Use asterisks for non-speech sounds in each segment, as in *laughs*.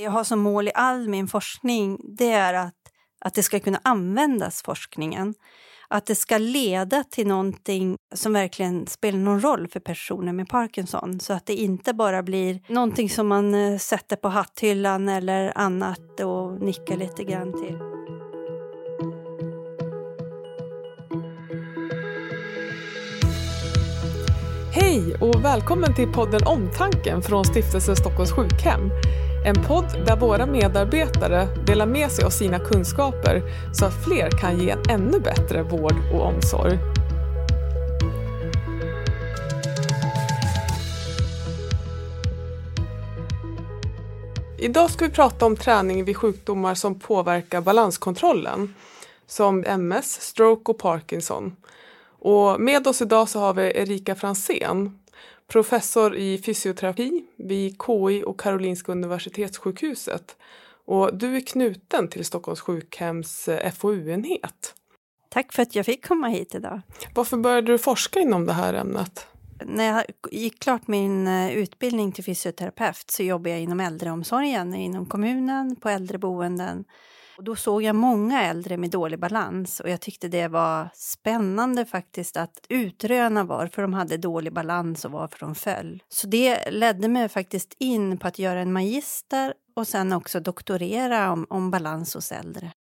Det jag har som mål i all min forskning det är att, att det ska kunna användas, forskningen. Att det ska leda till någonting som verkligen spelar någon roll för personer med Parkinson. Så att det inte bara blir någonting som man eh, sätter på hatthyllan eller annat och nickar lite grann till. Hej och välkommen till podden Omtanken från Stiftelsen Stockholms sjukhem. En podd där våra medarbetare delar med sig av sina kunskaper så att fler kan ge en ännu bättre vård och omsorg. Idag ska vi prata om träning vid sjukdomar som påverkar balanskontrollen som MS, stroke och Parkinson. Och med oss idag så har vi Erika Fransén, professor i fysioterapi vid KI och Karolinska Universitetssjukhuset. Och du är knuten till Stockholms sjukhems eh, FoU-enhet. Tack för att jag fick komma hit idag. Varför började du forska inom det här ämnet? När jag gick klart min eh, utbildning till fysioterapeut så jobbade jag inom äldreomsorgen, inom kommunen, på äldreboenden och då såg jag många äldre med dålig balans och jag tyckte det var spännande faktiskt att utröna varför de hade dålig balans och varför de föll. Så det ledde mig faktiskt in på att göra en magister och sen också doktorera om, om balans hos äldre.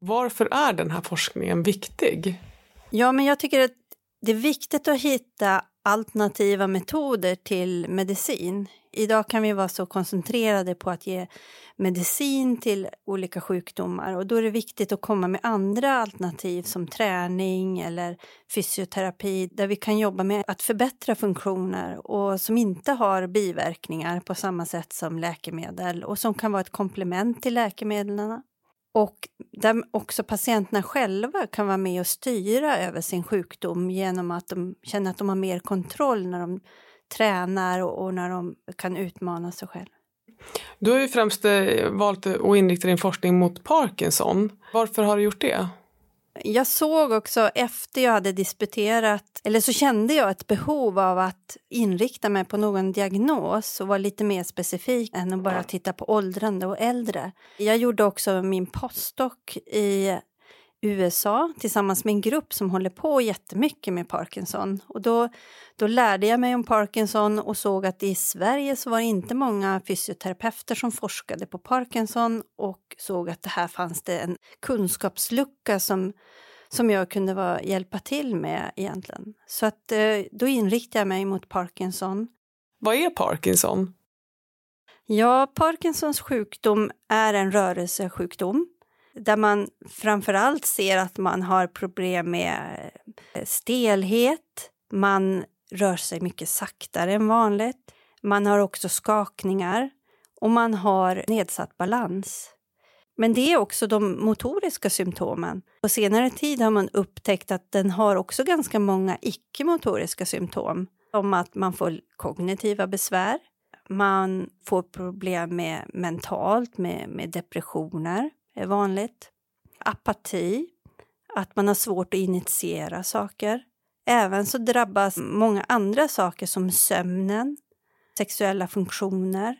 Varför är den här forskningen viktig? Ja, men jag tycker att det är viktigt att hitta alternativa metoder till medicin. Idag kan vi vara så koncentrerade på att ge medicin till olika sjukdomar och då är det viktigt att komma med andra alternativ som träning eller fysioterapi där vi kan jobba med att förbättra funktioner och som inte har biverkningar på samma sätt som läkemedel och som kan vara ett komplement till läkemedlen. Och där också patienterna själva kan vara med och styra över sin sjukdom genom att de känner att de har mer kontroll när de tränar och när de kan utmana sig själva. Du har ju främst eh, valt att inrikta din forskning mot Parkinson. Varför har du gjort det? Jag såg också efter jag hade disputerat, eller så kände jag ett behov av att inrikta mig på någon diagnos och vara lite mer specifik än att bara titta på åldrande och äldre. Jag gjorde också min postdoc i USA tillsammans med en grupp som håller på jättemycket med Parkinson. Och då, då lärde jag mig om Parkinson och såg att i Sverige så var det inte många fysioterapeuter som forskade på Parkinson och såg att det här fanns det en kunskapslucka som, som jag kunde vara, hjälpa till med egentligen. Så att, eh, då inriktade jag mig mot Parkinson. Vad är Parkinson? Ja, Parkinsons sjukdom är en rörelsesjukdom där man framför allt ser att man har problem med eh, stelhet, man rör sig mycket saktare än vanligt, man har också skakningar och man har nedsatt balans. Men det är också de motoriska symptomen. På senare tid har man upptäckt att den har också ganska många icke-motoriska symptom. Som att man får kognitiva besvär, man får problem med mentalt, med, med depressioner, är vanligt. Apati, att man har svårt att initiera saker. Även så drabbas många andra saker som sömnen, sexuella funktioner.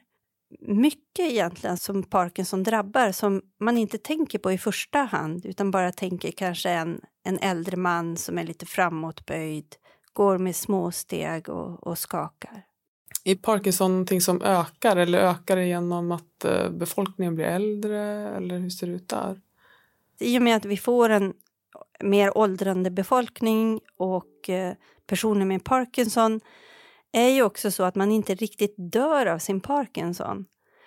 Mycket egentligen som Parkinson drabbar som man inte tänker på i första hand utan bara tänker kanske en, en äldre man som är lite framåtböjd, går med små steg och, och skakar. Är Parkinson någonting som ökar eller ökar det genom att eh, befolkningen blir äldre eller hur ser det ut där? I och med att vi får en mer åldrande befolkning och eh, personer med Parkinson är ju också så att man inte riktigt dör av sin Parkinson.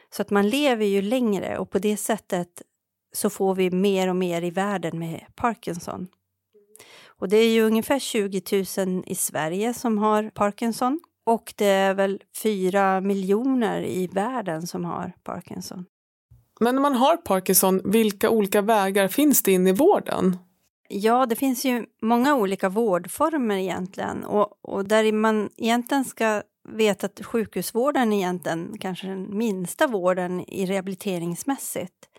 Så att man lever ju längre och på det sättet så får vi mer och mer i världen med Parkinson. Och det är ju ungefär 20 000 i Sverige som har Parkinson. Och det är väl fyra miljoner i världen som har Parkinson. Men när man har Parkinson, vilka olika vägar finns det in i vården? Ja, det finns ju många olika vårdformer egentligen och, och där man egentligen ska veta att sjukhusvården egentligen kanske den minsta vården i rehabiliteringsmässigt.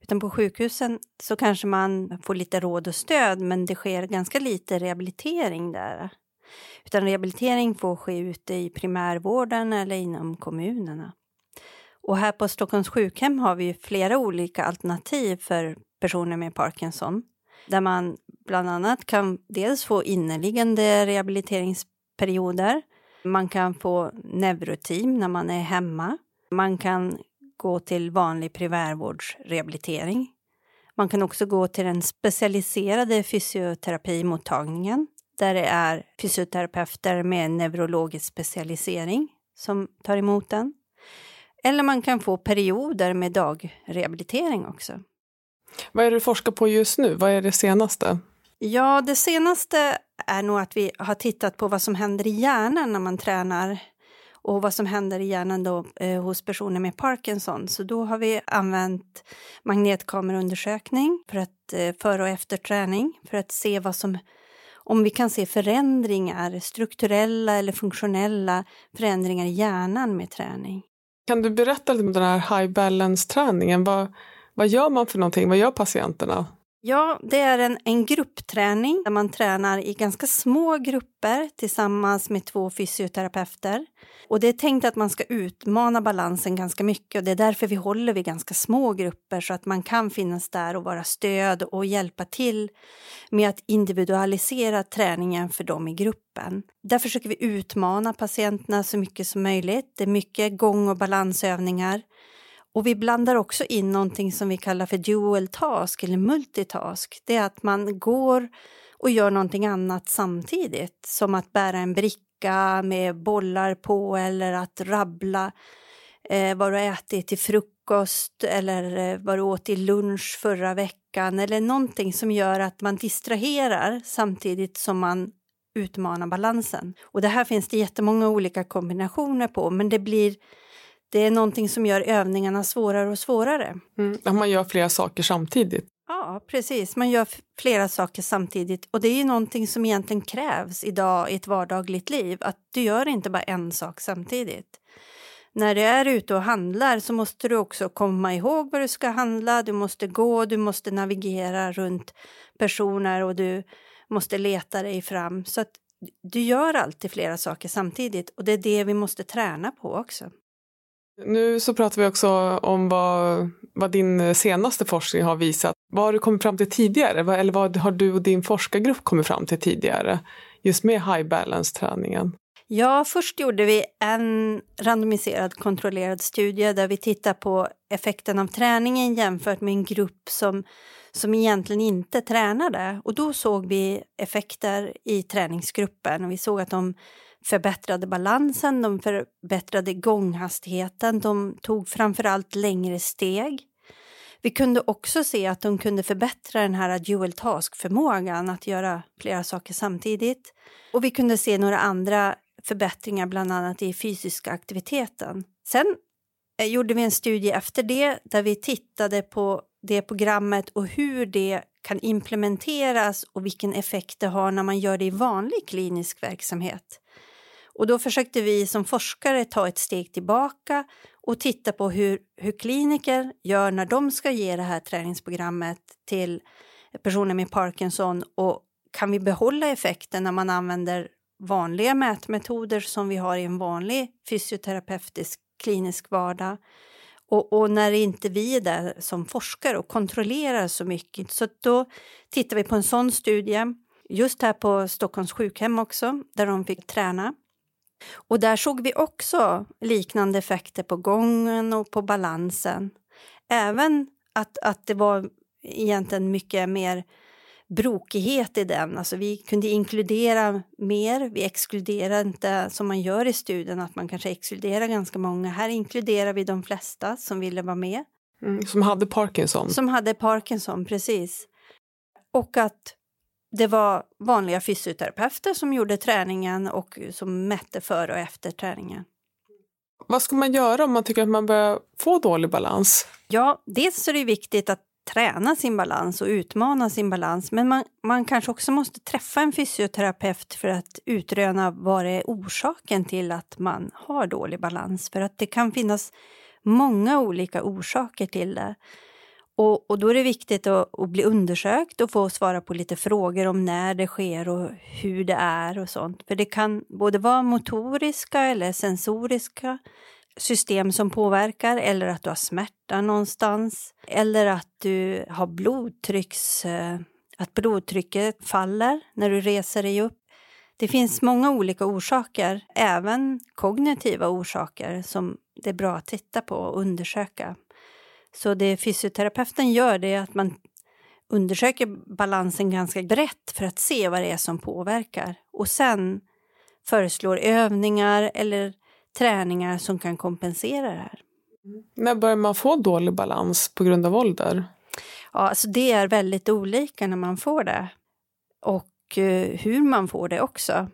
Utan på sjukhusen så kanske man får lite råd och stöd men det sker ganska lite rehabilitering där. Utan rehabilitering får ske ute i primärvården eller inom kommunerna. Och här på Stockholms sjukhem har vi flera olika alternativ för personer med Parkinson. Där man bland annat kan dels få inneliggande rehabiliteringsperioder. Man kan få neuroteam när man är hemma. Man kan gå till vanlig primärvårdsrehabilitering. Man kan också gå till den specialiserade fysioterapimottagningen där det är fysioterapeuter med neurologisk specialisering som tar emot den. Eller man kan få perioder med dagrehabilitering också. Vad är det du forskar på just nu? Vad är det senaste? Ja, det senaste är nog att vi har tittat på vad som händer i hjärnan när man tränar och vad som händer i hjärnan då, eh, hos personer med Parkinson. Så då har vi använt magnetkameraundersökning för att, eh, före och efter träning för att se vad som om vi kan se förändringar, strukturella eller funktionella förändringar i hjärnan med träning. Kan du berätta lite om den här high balance-träningen? Vad, vad gör man för någonting? Vad gör patienterna? Ja, det är en, en gruppträning där man tränar i ganska små grupper tillsammans med två fysioterapeuter. Och det är tänkt att man ska utmana balansen ganska mycket och det är därför vi håller vid ganska små grupper så att man kan finnas där och vara stöd och hjälpa till med att individualisera träningen för dem i gruppen. Där försöker vi utmana patienterna så mycket som möjligt. Det är mycket gång och balansövningar. Och vi blandar också in någonting som vi kallar för dual task eller multitask. Det är att man går och gör någonting annat samtidigt, som att bära en bricka med bollar på eller att rabbla eh, vad du ätit till frukost eller eh, vad du åt till lunch förra veckan eller någonting som gör att man distraherar samtidigt som man utmanar balansen. Och det här finns det jättemånga olika kombinationer på, men det blir det är någonting som gör övningarna svårare och svårare. Mm, man gör flera saker samtidigt. Ja, precis. Man gör flera saker samtidigt och det är ju någonting som egentligen krävs idag i ett vardagligt liv, att du gör inte bara en sak samtidigt. När du är ute och handlar så måste du också komma ihåg vad du ska handla, du måste gå, du måste navigera runt personer och du måste leta dig fram. Så att du gör alltid flera saker samtidigt och det är det vi måste träna på också. Nu så pratar vi också om vad, vad din senaste forskning har visat. Vad har du kommit fram till tidigare? Eller vad har du och din forskargrupp kommit fram till tidigare? Just med high balance-träningen. Ja, först gjorde vi en randomiserad kontrollerad studie där vi tittar på effekten av träningen jämfört med en grupp som, som egentligen inte tränade. Och då såg vi effekter i träningsgruppen och vi såg att de förbättrade balansen, de förbättrade gånghastigheten, de tog framförallt längre steg. Vi kunde också se att de kunde förbättra den här dual task-förmågan, att göra flera saker samtidigt. Och vi kunde se några andra förbättringar, bland annat i fysiska aktiviteten. Sen eh, gjorde vi en studie efter det där vi tittade på det programmet och hur det kan implementeras och vilken effekt det har när man gör det i vanlig klinisk verksamhet. Och då försökte vi som forskare ta ett steg tillbaka och titta på hur, hur kliniker gör när de ska ge det här träningsprogrammet till personer med Parkinson och kan vi behålla effekten när man använder vanliga mätmetoder som vi har i en vanlig fysioterapeutisk klinisk vardag och, och, när inte vi är där som forskare och kontrollerar så mycket. Så då tittar vi på en sån studie, just här på Stockholms sjukhem också, där de fick träna. Och där såg vi också liknande effekter på gången och på balansen. Även att, att det var egentligen mycket mer brokighet i den. Alltså vi kunde inkludera mer, vi exkluderade inte som man gör i studien, att man kanske exkluderar ganska många. Här inkluderar vi de flesta som ville vara med. Mm, som hade Parkinson? Som hade Parkinson, precis. Och att det var vanliga fysioterapeuter som gjorde träningen och som mätte före och efter träningen. Vad ska man göra om man tycker att man börjar få dålig balans? Ja, dels är det viktigt att träna sin balans och utmana sin balans. Men man, man kanske också måste träffa en fysioterapeut för att utröna vad är orsaken till att man har dålig balans. För att det kan finnas många olika orsaker till det. Och, och då är det viktigt att, att, bli undersökt och få svara på lite frågor om när det sker och hur det är och sånt. För det kan både vara motoriska eller sensoriska system som påverkar eller att du har smärta någonstans eller att du har blodtrycks, eh, att blodtrycket faller när du reser dig upp. Det finns många olika orsaker, även kognitiva orsaker som det är bra att titta på och undersöka. Så det fysioterapeuten gör det är att man undersöker balansen ganska brett för att se vad det är som påverkar och sen föreslår övningar eller träningar som kan kompensera det här. När börjar man få dålig balans på grund av ålder? Ja, alltså det är väldigt olika när man får det och eh, hur man får det också.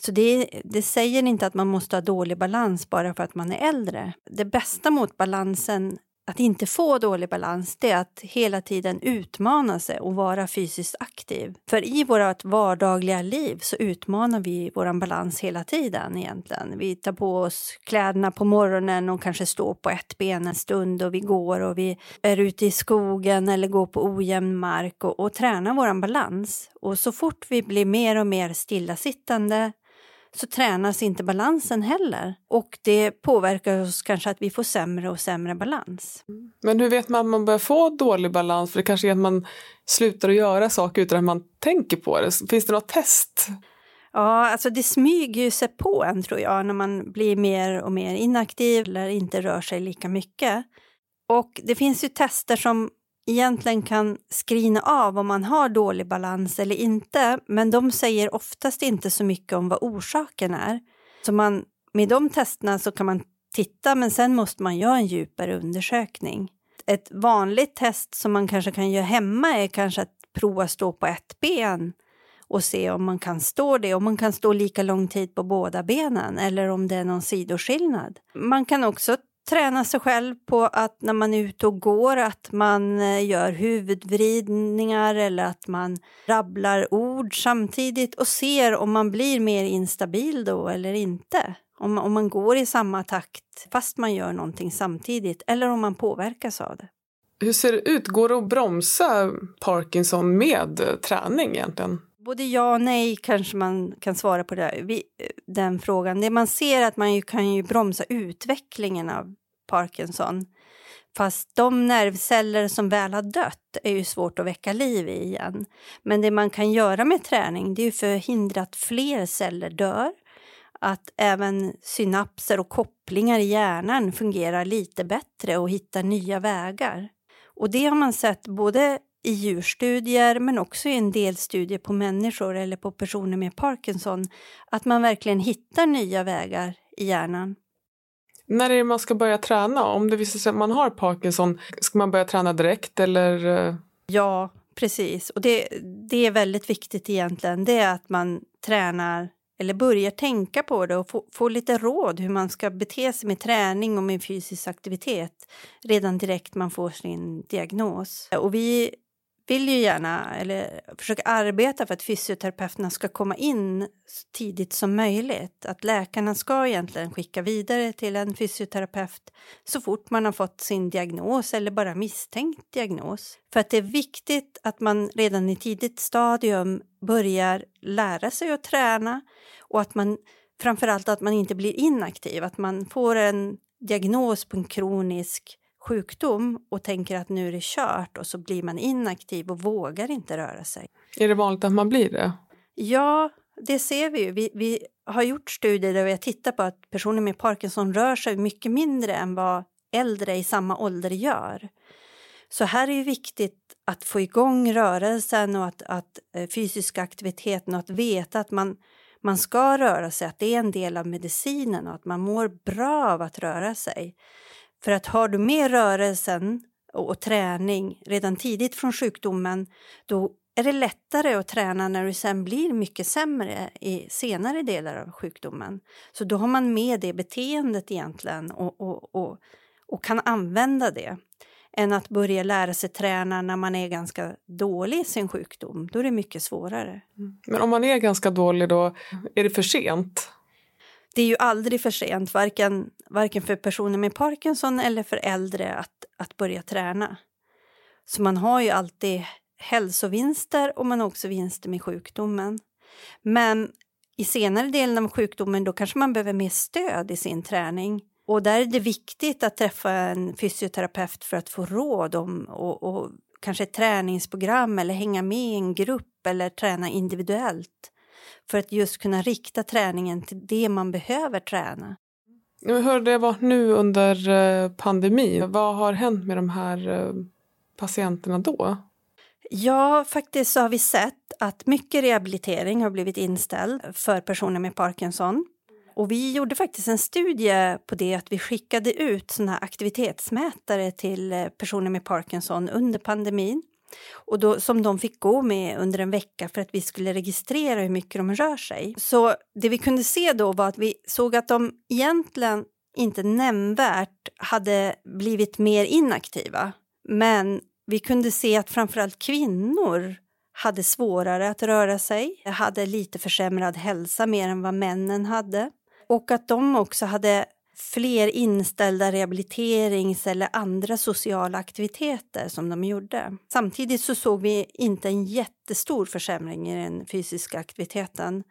Så det, det, säger inte att man måste ha dålig balans bara för att man är äldre. Det bästa mot balansen att inte få dålig balans, det är att hela tiden utmana sig och vara fysiskt aktiv. För i vårt vardagliga liv så utmanar vi vår balans hela tiden egentligen. Vi tar på oss kläderna på morgonen och kanske står på ett ben en stund och vi går och vi är ute i skogen eller går på ojämn mark och, och tränar vår balans. Och så fort vi blir mer och mer stillasittande så tränas inte balansen heller. Och det påverkar oss kanske att vi får sämre och sämre balans. Men hur vet man att man börjar få dålig balans? För det kanske är att man slutar att göra saker utan att man tänker på det. Finns det något test? Ja, alltså det smyger ju sig på en tror jag när man blir mer och mer inaktiv eller inte rör sig lika mycket. Och det finns ju tester som egentligen kan skrina av om man har dålig balans eller inte, men de säger oftast inte så mycket om vad orsaken är. Så man, med de testerna så kan man titta, men sen måste man göra en djupare undersökning. Ett vanligt test som man kanske kan göra hemma är kanske att prova stå på ett ben och se om man kan stå det, om man kan stå lika lång tid på båda benen eller om det är någon sidoskillnad. Man kan också träna sig själv på att när man är ute och går att man eh, gör huvudvridningar eller att man rabblar ord samtidigt och ser om man blir mer instabil då eller inte. Om, om man går i samma takt fast man gör någonting samtidigt eller om man påverkas av det. Hur ser det ut? Går det att bromsa Parkinson med eh, träning egentligen? Både ja och nej kanske man kan svara på det, den frågan. Det man ser är att man ju kan ju bromsa utvecklingen av Parkinson. Fast de nervceller som väl har dött är ju svårt att väcka liv i igen. Men det man kan göra med träning det är ju förhindra att fler celler dör. Att även synapser och kopplingar i hjärnan fungerar lite bättre och hittar nya vägar. Och det har man sett både i djurstudier men också i en del studier på människor eller på personer med Parkinson, att man verkligen hittar nya vägar i hjärnan. När är det man ska börja träna? Om det visar sig att man har Parkinson, ska man börja träna direkt eller? Eh? Ja, precis. Och det, det är väldigt viktigt egentligen, det är att man tränar eller börjar tänka på det och få, få lite råd hur man ska bete sig med träning och med fysisk aktivitet redan direkt man får sin diagnos. Och vi vill ju gärna, eller försöka arbeta för att fysioterapeuterna ska komma in så tidigt som möjligt. Att läkarna ska egentligen skicka vidare till en fysioterapeut så fort man har fått sin diagnos eller bara misstänkt diagnos. För att det är viktigt att man redan i tidigt stadium börjar lära sig att träna och att man framförallt att man inte blir inaktiv, att man får en diagnos på en kronisk sjukdom och tänker att nu är det kört och så blir man inaktiv och vågar inte röra sig. Är det vanligt att man blir det? Ja, det ser vi ju. Vi, vi har gjort studier där vi har tittat på att personer med Parkinson rör sig mycket mindre än vad äldre i samma ålder gör. Så här är det viktigt att få igång rörelsen och att, att eh, fysisk aktiviteten och att veta att man, man ska röra sig, att det är en del av medicinen och att man mår bra av att röra sig. För att har du med rörelsen och träning redan tidigt från sjukdomen då är det lättare att träna när du sen blir mycket sämre i senare delar av sjukdomen. Så då har man med det beteendet egentligen och, och, och, och kan använda det än att börja lära sig träna när man är ganska dålig i sin sjukdom. Då är det mycket svårare. Mm. Men om man är ganska dålig då, är det för sent? Det är ju aldrig för sent, varken, varken för personer med Parkinson eller för äldre, att, att börja träna. Så man har ju alltid hälsovinster och man har också vinster med sjukdomen. Men i senare delen av sjukdomen då kanske man behöver mer stöd i sin träning. Och där är det viktigt att träffa en fysioterapeut för att få råd om och, och kanske ett träningsprogram eller hänga med i en grupp eller träna individuellt för att just kunna rikta träningen till det man behöver träna. Hur har det varit nu under eh, pandemin? Vad har hänt med de här eh, patienterna då? Ja, faktiskt så har vi sett att mycket rehabilitering har blivit inställd för personer med Parkinson. Och vi gjorde faktiskt en studie på det att vi skickade ut såna här aktivitetsmätare till eh, personer med Parkinson under pandemin. Och då, som de fick gå med under en vecka för att vi skulle registrera hur mycket de rör sig. Så det vi kunde se då var att vi såg att de egentligen inte nämnvärt hade blivit mer inaktiva. Men vi kunde se att framförallt kvinnor hade svårare att röra sig, hade lite försämrad hälsa mer än vad männen hade och att de också hade fler inställda rehabiliterings eller andra sociala aktiviteter som de gjorde. Samtidigt så såg vi inte en jättestor försämring i den fysiska aktiviteten.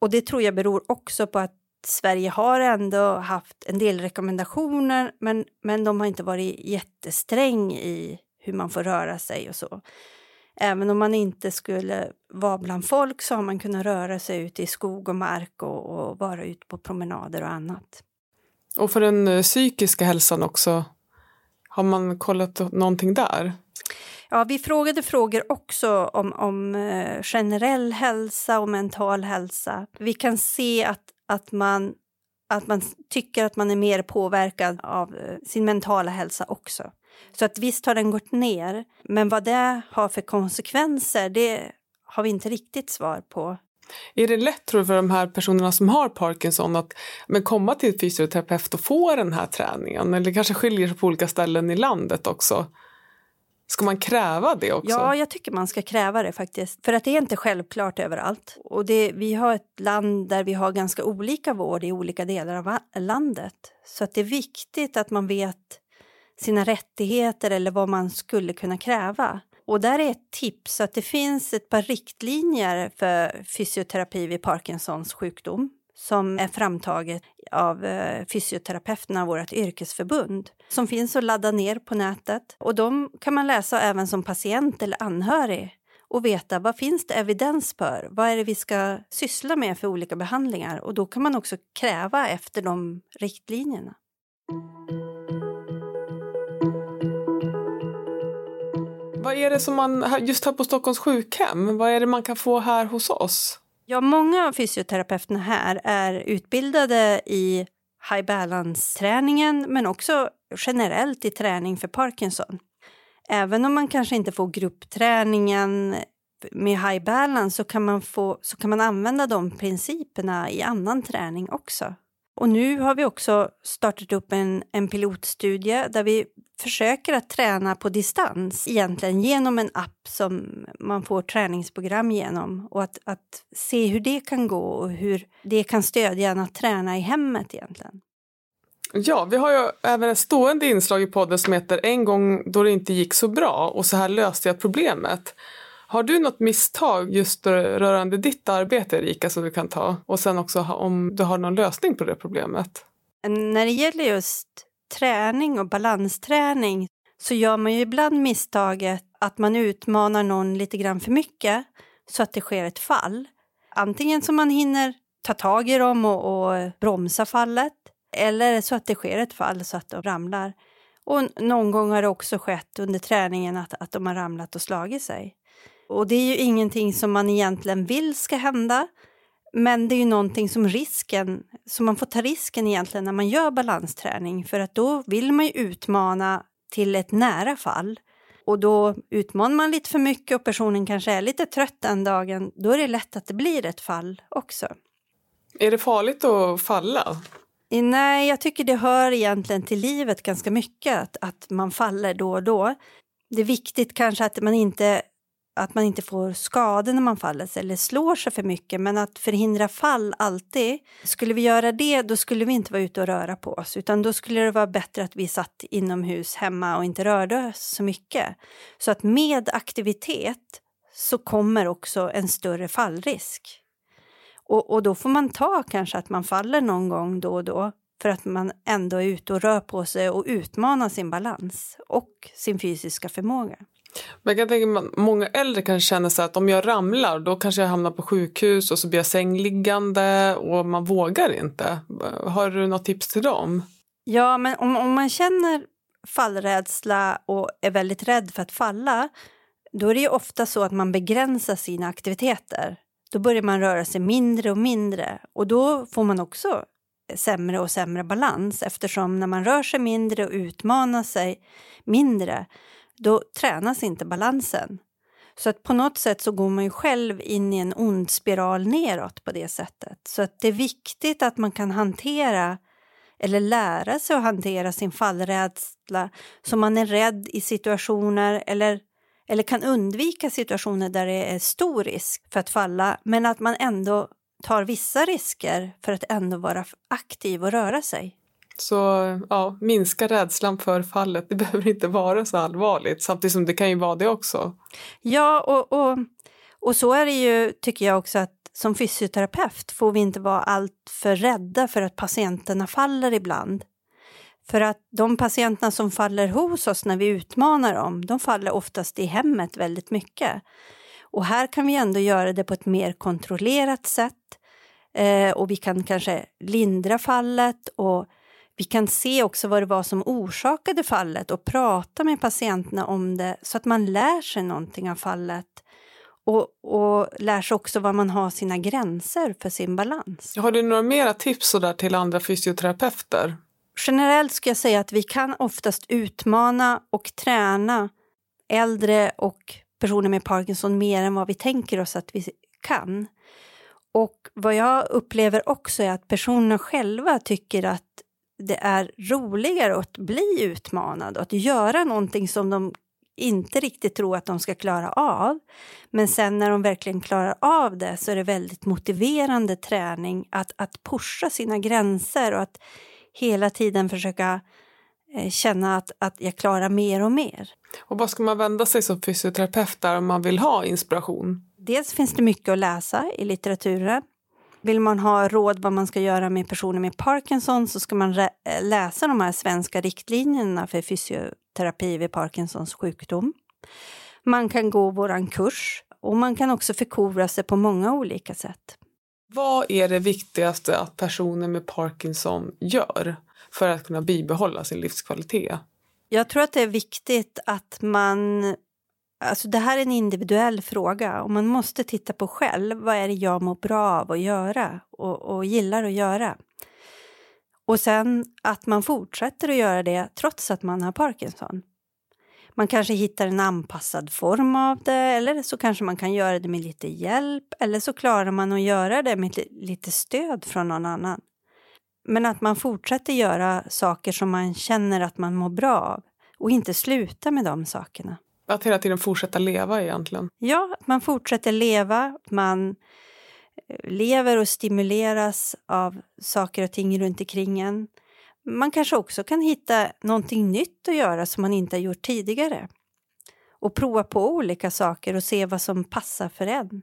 Och det tror jag beror också på att Sverige har ändå haft en del rekommendationer men, men de har inte varit jättesträng i hur man får röra sig och så. Även om man inte skulle vara bland folk så har man kunnat röra sig ute i skog och mark och, och vara ute på promenader och annat. Och för den eh, psykiska hälsan också, har man kollat någonting där? Ja, vi frågade frågor också om, om eh, generell hälsa och mental hälsa. Vi kan se att, att, man, att man tycker att man är mer påverkad av eh, sin mentala hälsa också. Så att visst har den gått ner, men vad det har för konsekvenser det har vi inte riktigt svar på. Är det lätt tror du, för de här personerna som har Parkinson att men, komma till fysioterapeut och få den här träningen? Eller kanske skiljer sig på olika ställen i landet också? Ska man kräva det också? Ja, jag tycker man ska kräva det faktiskt. För att det är inte självklart överallt. Och det, vi har ett land där vi har ganska olika vård i olika delar av landet. Så att det är viktigt att man vet sina rättigheter eller vad man skulle kunna kräva. Och där är ett tips att det finns ett par riktlinjer för fysioterapi vid Parkinsons sjukdom som är framtaget av eh, fysioterapeuterna fysioterapeuterna, vårt yrkesförbund, som finns att ladda ner på nätet. Och de kan man läsa även som patient eller anhörig och veta vad finns det evidens för? Vad är det vi ska syssla med för olika behandlingar? Och då kan man också kräva efter de riktlinjerna. Vad är det som man, just här på Stockholms sjukhem, vad är det man kan få här hos oss? Ja, många av fysioterapeuterna här är utbildade i high balance-träningen men också generellt i träning för Parkinson. Även om man kanske inte får gruppträningen med high balance så kan man, få, så kan man använda de principerna i annan träning också. Och nu har vi också startat upp en, en pilotstudie där vi försöker att träna på distans egentligen genom en app som man får träningsprogram genom och att, att se hur det kan gå och hur det kan stödja en att träna i hemmet egentligen. Ja, vi har ju även ett stående inslag i podden som heter En gång då det inte gick så bra och så här löste jag problemet. Har du något misstag just rörande ditt arbete Erika som du kan ta? Och sen också om du har någon lösning på det problemet? När det gäller just träning och balansträning så gör man ju ibland misstaget att man utmanar någon lite grann för mycket så att det sker ett fall. Antingen så man hinner ta tag i dem och, och bromsa fallet eller så att det sker ett fall så att de ramlar. Och någon gång har det också skett under träningen att, att de har ramlat och slagit sig. Och det är ju ingenting som man egentligen vill ska hända. Men det är ju någonting som risken, som man får ta risken egentligen när man gör balansträning för att då vill man ju utmana till ett nära fall. Och då utmanar man lite för mycket och personen kanske är lite trött den dagen, då är det lätt att det blir ett fall också. Är det farligt att falla? Nej, jag tycker det hör egentligen till livet ganska mycket att, att man faller då och då. Det är viktigt kanske att man inte att man inte får skador när man faller eller slår sig för mycket men att förhindra fall alltid. Skulle vi göra det då skulle vi inte vara ute och röra på oss utan då skulle det vara bättre att vi satt inomhus hemma och inte rörde oss så mycket. Så att med aktivitet så kommer också en större fallrisk. Och, och då får man ta kanske att man faller någon gång då och då för att man ändå är ute och rör på sig och utmanar sin balans och sin fysiska förmåga. Men jag kan tänka mig att många äldre kanske känner så att om jag ramlar då kanske jag hamnar på sjukhus och så blir jag sängliggande och man vågar inte. Har du något tips till dem? Ja, men om, om man känner fallrädsla och är väldigt rädd för att falla då är det ju ofta så att man begränsar sina aktiviteter. Då börjar man röra sig mindre och mindre och då får man också sämre och sämre balans eftersom när man rör sig mindre och utmanar sig mindre då tränas inte balansen. Så att på något sätt så går man ju själv in i en ond spiral neråt på det sättet. Så att det är viktigt att man kan hantera eller lära sig att hantera sin fallrädsla så man är rädd i situationer eller, eller kan undvika situationer där det är stor risk för att falla men att man ändå tar vissa risker för att ändå vara aktiv och röra sig. Så ja, minska rädslan för fallet. Det *laughs* behöver inte vara så allvarligt samtidigt som det kan ju vara det också. Ja, och, och, och så är det ju tycker jag också att som fysioterapeut får vi inte vara allt för rädda för att patienterna faller ibland. För att de patienterna som faller hos oss när vi utmanar dem, de faller oftast i hemmet väldigt mycket. Och här kan vi ändå göra det på ett mer kontrollerat sätt. Eh, och vi kan kanske lindra fallet och vi kan se också vad det var som orsakade fallet och prata med patienterna om det så att man lär sig någonting av fallet och, och lär sig också var man har sina gränser för sin balans. Har du några mera tips där till andra fysioterapeuter? Generellt ska jag säga att vi kan oftast utmana och träna äldre och personer med Parkinson mer än vad vi tänker oss att vi kan. Och vad jag upplever också är att personerna själva tycker att det är roligare att bli utmanad och att göra någonting som de inte riktigt tror att de ska klara av. Men sen när de verkligen klarar av det så är det väldigt motiverande träning att, att pusha sina gränser och att hela tiden försöka eh, känna att, att jag klarar mer och mer. Och vad ska man vända sig som fysioterapeut där om man vill ha inspiration? Dels finns det mycket att läsa i litteraturen. Vill man ha råd vad man ska göra med personer med Parkinson så ska man läsa de här svenska riktlinjerna för fysioterapi vid Parkinsons sjukdom. Man kan gå våran kurs och man kan också förkovra sig på många olika sätt. Vad är det viktigaste att personer med Parkinson gör för att kunna bibehålla sin livskvalitet? Jag tror att det är viktigt att man Alltså det här är en individuell fråga och man måste titta på själv. Vad är det jag mår bra av att göra och, och gillar att göra? Och sen att man fortsätter att göra det trots att man har Parkinson. Man kanske hittar en anpassad form av det eller så kanske man kan göra det med lite hjälp eller så klarar man att göra det med lite stöd från någon annan. Men att man fortsätter göra saker som man känner att man mår bra av och inte sluta med de sakerna. Att hela tiden fortsätta leva egentligen. Ja, att man fortsätter leva, man eh, lever och stimuleras av saker och ting runt omkring en. Man kanske också kan hitta någonting nytt att göra som man inte har gjort tidigare. Och prova på olika saker och se vad som passar för en.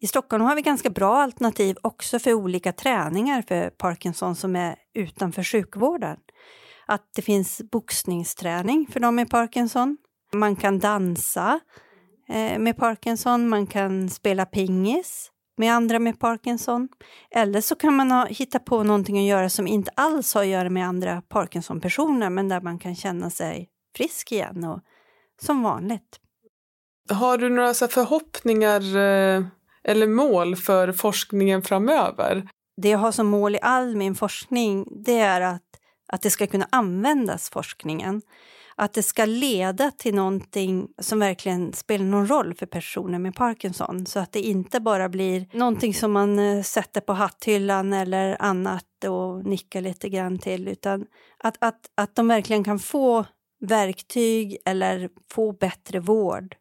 I Stockholm har vi ganska bra alternativ också för olika träningar för Parkinson som är utanför sjukvården. Att det finns boxningsträning för dem med Parkinson. Man kan dansa eh, med Parkinson, man kan spela pingis med andra med Parkinson. Eller så kan man ha, hitta på någonting att göra som inte alls har att göra med andra Parkinson-personer men där man kan känna sig frisk igen och som vanligt. Har du några så förhoppningar eh, eller mål för forskningen framöver? Det jag har som mål i all min forskning det är att, att det ska kunna användas, forskningen att det ska leda till någonting som verkligen spelar någon roll för personer med Parkinson. Så att det inte bara blir någonting som man eh, sätter på hatthyllan eller annat och nickar lite grann till. Utan att, att, att de verkligen kan få verktyg eller få bättre vård.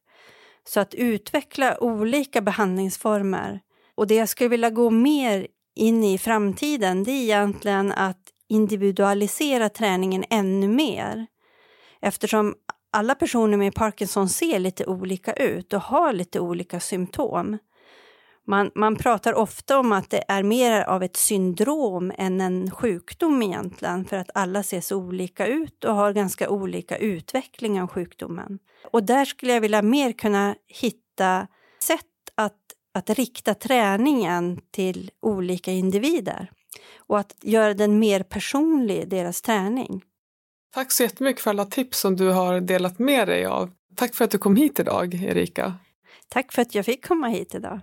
Så att utveckla olika behandlingsformer. Och det jag skulle vilja gå mer in i framtiden det är egentligen att individualisera träningen ännu mer eftersom alla personer med Parkinson ser lite olika ut och har lite olika symptom. Man, man pratar ofta om att det är mer av ett syndrom än en sjukdom egentligen, för att alla ser så olika ut och har ganska olika utveckling av sjukdomen. Och där skulle jag vilja mer kunna hitta sätt att, att rikta träningen till olika individer och att göra den mer personlig, deras träning. Tack så jättemycket för alla tips som du har delat med dig av. Tack för att du kom hit idag, Erika. Tack för att jag fick komma hit idag.